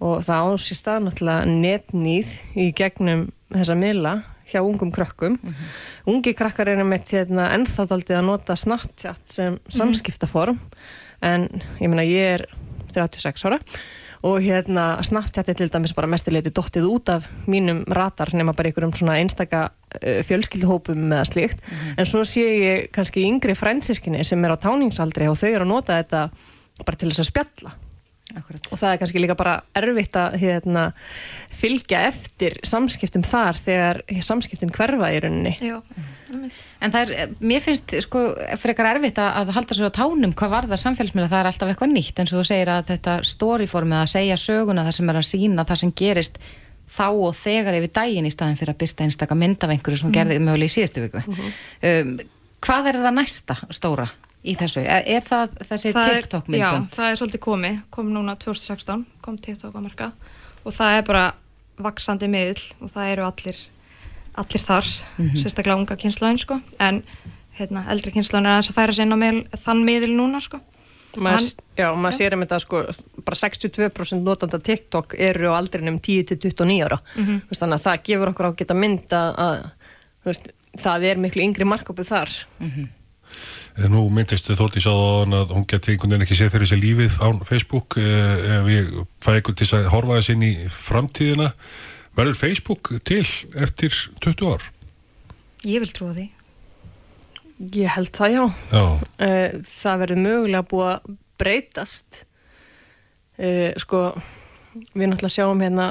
og það ásýst að náttúrulega netnýð í gegnum þessa miðla hjá ungum krökkum. Mm -hmm. Ungi krakkar er með hérna, ennþáttaldið að nota Snapchat sem mhm. samskiptaform en ég meina ég er 36 ára og hérna Snapchat er til dæmis bara mestileiti dóttið út af mínum ratar nema bara einhverjum svona einstaka uh, fjölskylduhópum eða slikt mm -hmm. en svo sé ég kannski yngri frændsískinni sem er á táningsaldri og þau eru að nota þetta bara til þess að spjalla Akkurat. og það er kannski líka bara erfitt að hérna, fylgja eftir samskiptum þar þegar samskiptin hverfa í rauninni Já, en það er, mér finnst sko frekar erfitt að halda svo á tánum hvað var það samfélagsmiðla, það er alltaf eitthvað nýtt eins og þú segir að þetta storyformið að segja söguna það sem er að sína, það sem gerist þá og þegar yfir daginn í staðin fyrir að byrta einstakka mynd af einhverju sem mm. gerði möguleg í síðustu viku mm -hmm. um, hvað er það næsta stóra? Í þessu? Er, er það þessi TikTok myndbönd? Já, það er svolítið komið, kom núna 2016, kom TikTok á marka og það er bara vaksandi miðl og það eru allir allir þar, mm -hmm. sérstaklega unga kynslaðin sko, en hérna, eldri kynslaðin er að færa sér inn á miðl, þann miðl núna sko Maður, hann, já, maður sér um þetta sko, bara 62% notanda TikTok eru á aldrinum 10-29 ára mm -hmm. þannig að það gefur okkur á að geta mynd að veist, það er miklu yngri marköpuð þar mm -hmm. Nú myndist Þórtís á að hún geti einhvern veginn ekki séð fyrir þessi lífið á Facebook eh, ef ég fæ einhvern til að horfa þess inn í framtíðina verður Facebook til eftir 20 ár? Ég vil trúa því Ég held það já, já. Eh, það verður mögulega búið að breytast sko við náttúrulega sjáum hérna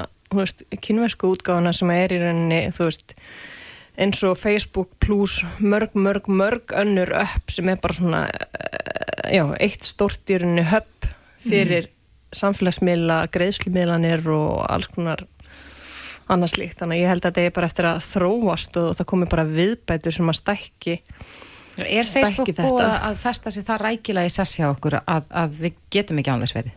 kynversku útgáðana sem er í rauninni þú veist eins og Facebook plus mörg mörg mörg önnur upp sem er bara svona uh, já, eitt stort í rauninni höpp fyrir mm. samfélagsmiðla, greiðslumiðlanir og alls konar annars líkt, þannig að ég held að þetta er bara eftir að þróast og það komi bara viðbætur sem að stækki Er Facebook búið að festa sér það rækilega í sessja okkur að, að við getum ekki án þess verið?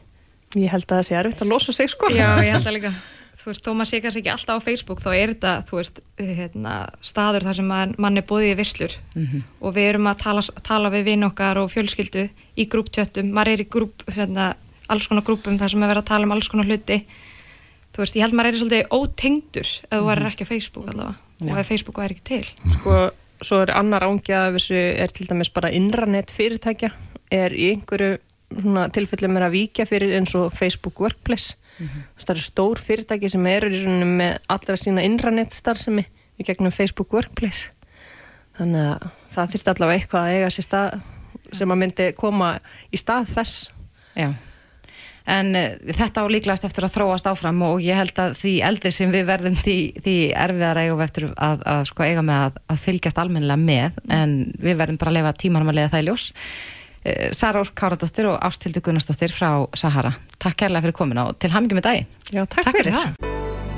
Ég held að það sé erfitt að losa sig sko. Já, ég held að líka. (laughs) Þú veist, þó maður sé kannski ekki alltaf á Facebook, þá er þetta, þú veist, hérna, staður þar sem mann, mann er bóðið í visslur mm -hmm. og við erum að tala, tala við vinn okkar og fjölskyldu í grúptjöttum, maður er í grúp, hérna, alls konar grúpum þar sem er verið að tala um alls konar hluti. Þú veist, ég held maður er svolítið ótengdur ef þú verður mhm. ekki á Facebook allavega ja. og ef Facebook væri ekki til. Sko, svo er annar ángja af þessu er til dæmis bara inranett fyrirtækja er í einhverju tilfellum er að víkja fyrir eins og Facebook Workplace. Mm -hmm. það eru stór fyrirtæki sem eru með allra sína inranett starfsemi í gegnum Facebook Workplace. Þannig að það þurft allavega eitthvað að eiga sér stað sem að myndi koma í stað þess. Já. En uh, þetta á líklegast eftir að þróast áfram og ég held að því eldri sem við verðum því, því erfiðar eigum eftir að, að sko eiga með að, að fylgjast almennilega með. En við verðum bara að lefa tímanum að leiða það í ljós Sara Ósk Káradóttir og Ástildur Gunnarsdóttir frá Sahara. Takk kærlega fyrir komin og til hamingi með dagi Já, takk, takk fyrir það.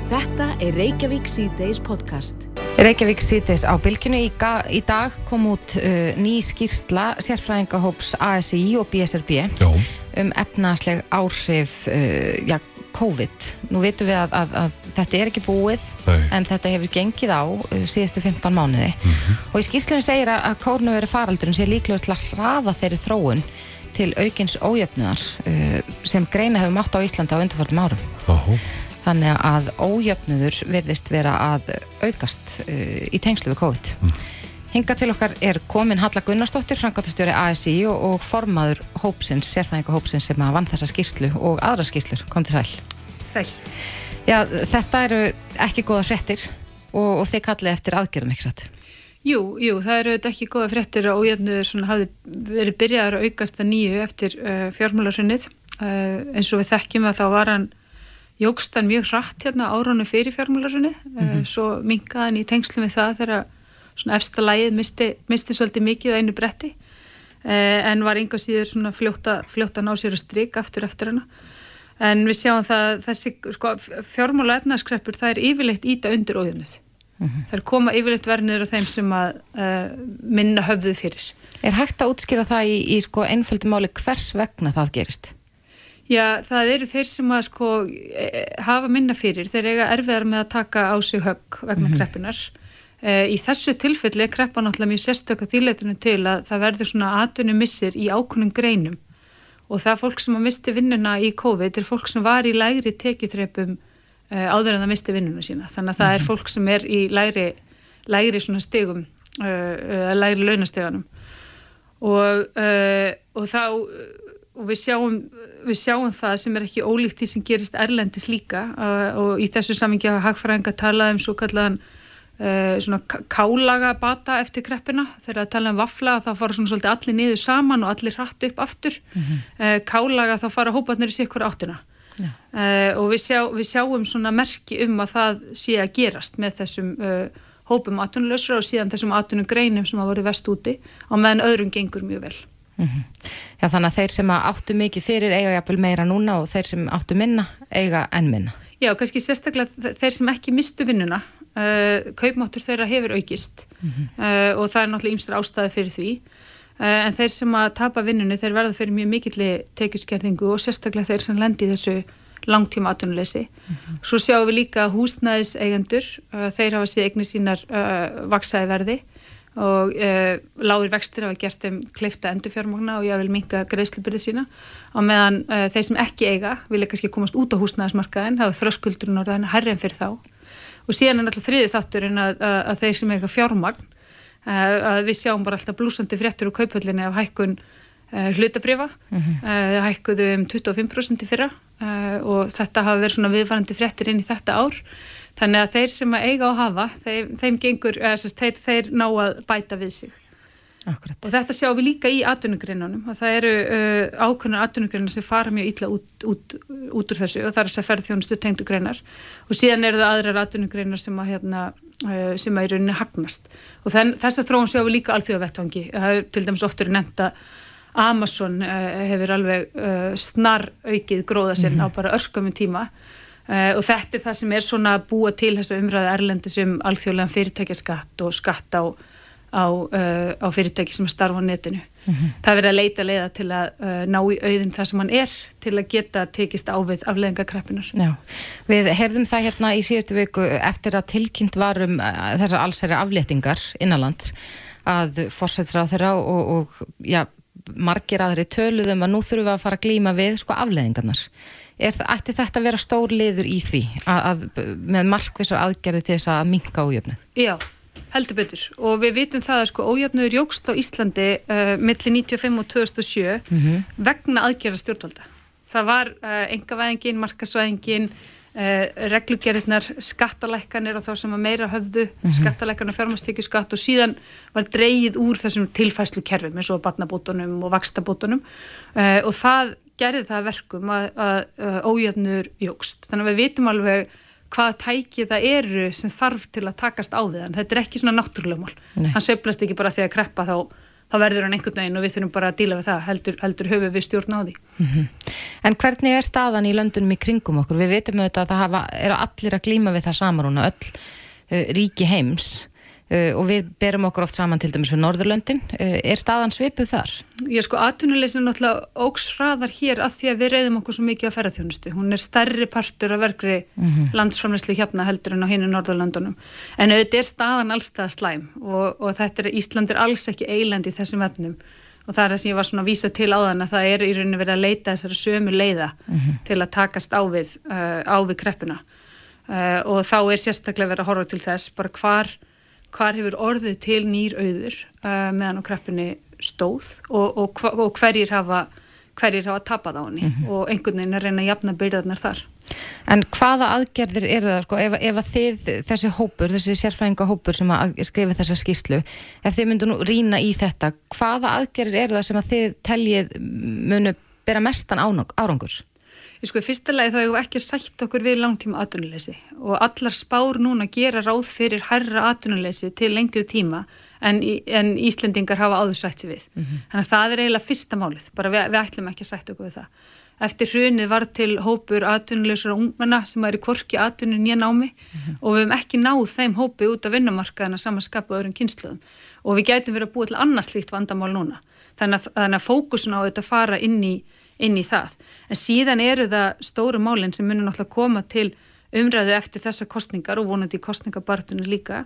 Þetta er Reykjavík C-Days podcast. Reykjavík C-Days á bylkinu í, í dag kom út uh, ný skýrsla sérfræðingahóps ASI og BSRB Já. um efnaðsleg áhrif uh, ja, COVID. Nú veitum við að, að, að þetta er ekki búið Nei. en þetta hefur gengið á uh, síðustu 15 mánuði mm -hmm. og í skýrslunum segir að kórnuveri faraldurinn sé líklega til að hraða þeirri þróun til aukins ójöfnuðar uh, sem greina hefur mátt á Íslanda á undarfaldum árum. Jáhú þannig að ójöfnuður verðist vera að aukast uh, í tengslu við COVID. Mm. Hinga til okkar er komin Halla Gunnarsdóttir, frangatastjóri ASI og, og formaður hópsins, sérfæðinga hópsins sem að vann þessa skýrslu og aðra skýrslur. Kom til sæl. Sæl. Já, þetta eru ekki góða frettir og, og þeir kalli eftir aðgerðum, ekki satt? Jú, jú, það eru ekki góða frettir og ójöfnuður hafi verið byrjaður að aukast að nýju eftir uh, fjármálarsinnið. Uh, eins og við þekkjum að þá var hann jógst hann mjög hratt hérna árunum fyrir fjármálarunni mm -hmm. svo mingaði hann í tengslum við það þegar svona efsta lægið misti, misti svolítið mikið á einu bretti eh, en var yngar síður svona fljóta, fljóta ná sér að stryk aftur eftir hana en við sjáum það þessi sko, fjármála etnaskreppur það er yfirleitt íta undir ójöfnuð mm -hmm. það er koma yfirleitt verðinir af þeim sem að uh, minna höfðuð fyrir Er hægt að útskýra það í, í sko, einföldum máli hvers vegna það gerist? Já, það eru þeir sem að sko e, e, hafa minna fyrir, þeir eiga erfiðar með að taka á sig högg vegna mm -hmm. kreppunar. E, í þessu tilfelli er kreppa náttúrulega mjög sérstöka þýleitunum til að það verður svona atvinnu missir í ákunnum greinum og það er fólk sem að misti vinnuna í COVID, er fólk sem var í lægri tekjutrepum e, áður en það misti vinnuna sína. Þannig að það er mhm. fólk sem er í lægri, lægri svona stegum, e, e, lægri launasteganum og, og þá og við sjáum, við sjáum það sem er ekki ólíkt því sem gerist Erlendis líka og í þessu samingi hafa hagfræðinga talað um svo kallaðan svona kálaga bata eftir kreppina þegar að tala um vafla þá fara svona svolítið allir niður saman og allir hratt upp aftur mm -hmm. uh, kálaga þá fara hópatnir í sikkur áttina yeah. og við, sjá, við sjáum svona merki um að það sé að gerast með þessum uh, hópum atunlösra og síðan þessum atunum greinum sem hafa voru vest úti og meðan öðrum gengur mjög vel Mm -hmm. Já þannig að þeir sem áttu mikið fyrir eiga jafnvel meira núna og þeir sem áttu minna eiga enn minna. Já, kannski sérstaklega þeir sem ekki mistu vinnuna, uh, kaupmáttur þeirra hefur aukist mm -hmm. uh, og það er náttúrulega ýmstur ástæði fyrir því. Uh, en þeir sem að tapa vinnunni þeir verða fyrir mjög mikilli tekjuskerðingu og sérstaklega þeir sem lendi þessu langtíma atvinnuleysi. Mm -hmm. Svo sjáum við líka húsnæðis eigendur, uh, þeir hafa séð eignir sínar vaksaði verði og lágur vextir hafa gert þeim kleifta endurfjármagna og ég vil minka greiðslubyrði sína og meðan þeir sem ekki eiga vilja kannski komast út á húsnæðismarkaðin, það er þröskuldurinn er herrið fyrir þá og síðan er náttúrulega þriði þátturinn að, að, að þeir sem eiga fjármagn uh, að við sjáum bara alltaf blúsandi fréttur og kaupöllinni af hækkun uh, hlutabrifa mm -hmm. uh, hækkuðu um 25% fyrra og þetta hafa verið svona viðvarandi fréttir inn í þetta ár. Þannig að þeir sem að eiga á hafa þeim, þeim gengur, þeir, þeir ná að bæta við sig Akkurat. og þetta sjáum við líka í atvinnugreinunum að það eru uh, ákveðnar atvinnugreinar sem fara mjög illa út, út, út úr þessu og það er þess að ferð þjónustu tengdugreinar og síðan eru það aðrar atvinnugreinar sem að hérna Eh, sem að í rauninni hagnast og þess að þróun sjáum við líka alþjóða vettvangi það er til dæmis oftur nefnt að Amazon uh, hefur alveg uh, snar aukið gróða sér mm -hmm. á bara örskamum tíma uh, og þetta er það sem er svona að búa til þessu umræðu erlendi sem alþjóðlega fyrirtækjaskatt og skatt á á, uh, á fyrirtæki sem starfa á netinu. Mm -hmm. Það verður að leita leiða til að uh, ná í auðin það sem hann er til að geta tekist ávið afleðingakreppinar. Já, við heyrðum það hérna í síðustu viku eftir að tilkynnt varum uh, þessar allsæri afléttingar innanlands að fórsætsra þeirra og, og já, margir aðri töluðum að nú þurfum við að fara að glýma við sko afleðingarnar. Er, ætti þetta að vera stór liður í því að, að með markvisar aðgerði til þess að minka ójöfnið? Já, heldur betur og við vitum það að sko ójöfnuður jógst á Íslandi uh, millir 95 og 2007 mm -hmm. vegna aðgerða stjórnvalda. Það var uh, engavæðingin, markasvæðingin, uh, reglugerðirnar, skattalækkanir og þá sem að meira höfðu, mm -hmm. skattalækkanir, fjármastekju skatt og síðan var dreyið úr þessum tilfæslu kerfum eins og barnabótunum og vakstabótunum uh, og það gerði það verkum að, að, að ójöfnuður jógst. Þannig að við vitum alveg hvað tæki það eru sem þarf til að takast á hann. Þetta er ekki svona náttúrulega mál. Hann söplast ekki bara því að kreppa þá, þá verður hann einhvern veginn og við þurfum bara að díla við það. Heldur, heldur höfu við stjórn á því. Mm -hmm. En hvernig er staðan í löndunum í kringum okkur? Við veitum auðvitað að það hafa, eru allir að glíma við það samarúna, öll uh, ríki heims og við berum okkur oft saman til dæmis við Norðurlöndin. Uh, er staðan svipuð þar? Já sko, atvinnuleysin er náttúrulega ógsfraðar hér af því að við reyðum okkur svo mikið á ferðarþjónustu. Hún er stærri partur af verkri mm -hmm. landsframleyslu hérna heldur en á hinn í Norðurlöndunum. En auðvitað er staðan allstað slæm og, og þetta er, Ísland er alls ekki eiland í þessum efnum og það er það sem ég var svona að vísa til á þann að það er í rauninu verið að leita þessari sömu leiða mm -hmm. til að takast á við, uh, á við kreppuna og þá er sérstaklega verið að horfa til þess bara hvar hvar hefur orðið til nýr auður uh, meðan á kreppinni stóð og, og, og hverjir hafa hverjir hafa tapað á henni mm -hmm. og einhvern veginn að reyna að jafna byrjarnar þar En hvaða aðgerðir eru það sko, ef, ef að þið, þessi hópur, þessi sérfræðingahópur sem að skrifa þessa skýslu ef þið myndu nú rína í þetta hvaða aðgerðir eru það sem að þið teljið munu bera mestan árangur? Ég sko, í fyrsta lagi þá hefur við ekki sætt okkur við langtíma atvinnuleysi og allar spár núna gera ráð fyrir herra atvinnuleysi til lengri tíma en, en Íslendingar hafa áður sætt sér við. Mm -hmm. Þannig að það er eiginlega fyrsta málið, bara við, við ætlum ekki að sætt okkur við það. Eftir hrunið var til hópur atvinnuleysara ungmenna sem er í korki atvinnun nýja námi mm -hmm. og við hefum ekki náð þeim hópi út af vinnumarkaðina samanskapa öðrum kynsluðum og við gætum verið að búa til annars líkt vandamál núna. Þannig að, þannig að fókusun á þetta fara inn í inn í það. En síðan eru það stóru málinn sem munir náttúrulega koma til umræðu eftir þessar kostningar og vonandi í kostningabartunum líka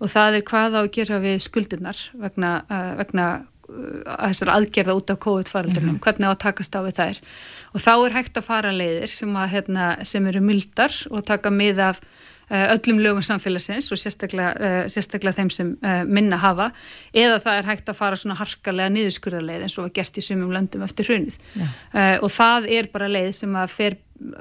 og það er hvað á að gera við skuldunar vegna, uh, vegna uh, þessar aðgerða út af COVID-faraldunum, mm -hmm. hvernig á að takast á við þær. Og þá er hægt að fara leiðir sem, að, hérna, sem eru mildar og taka mið af Eh, öllum lögum samfélagsins og sérstaklega, uh, sérstaklega þeim sem uh, minna hafa eða það er hægt að fara svona harkalega niðurskurðarleið eins og var gert í sumum löndum eftir hrunið. Uh, og það er bara leið sem að fer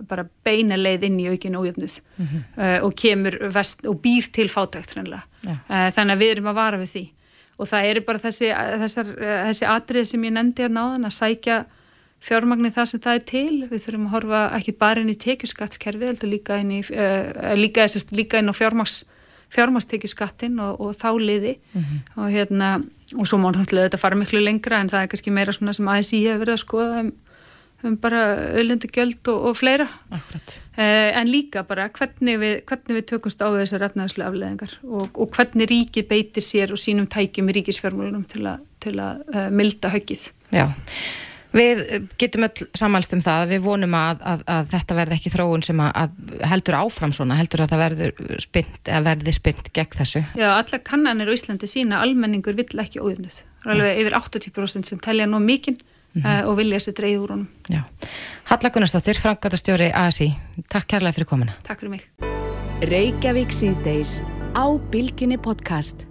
bara beina leið inn í aukinu ójöfnuð mm -hmm. og kemur vest, og býr til fátækt þannig að við erum að vara við því. Og það er bara þessi, þessar, þessi atrið sem ég nefndi hérna á þann að sækja fjármagnir það sem það er til, við þurfum að horfa ekki bara inn í tekjuskattskerfi, heldur líka inn í, uh, líka, sest, líka inn á fjármags, fjármagstekjuskattin og, og þá liði. Mm -hmm. og hérna, og svo má þetta fara miklu lengra en það er kannski meira svona sem ASI hefur verið að skoða um, um bara öllundugjöld og, og fleira. Uh, en líka bara hvernig við, hvernig við tökumst á þessar efnaðslu afleðingar og, og hvernig ríki beitir sér og sínum tækjum í ríkisfjármálunum til, a, til að uh, milda höggið. Já Við getum öll sammælst um það, við vonum að, að, að þetta verði ekki þróun sem að heldur áfram svona, heldur að það verður spynt, eða verði spynt gegn þessu. Já, alla kannanir á Íslandi sína almenningur vill ekki óðunnið. Það er alveg yfir 80% sem telja nú mikinn mm -hmm. uh, og vilja þessi dreigð úr honum. Já. Halla Gunnarsdóttir, Frangatastjóri ASI, takk kærlega fyrir komuna. Takk fyrir mig. Reykjavík síðdeis á Bilginni podcast.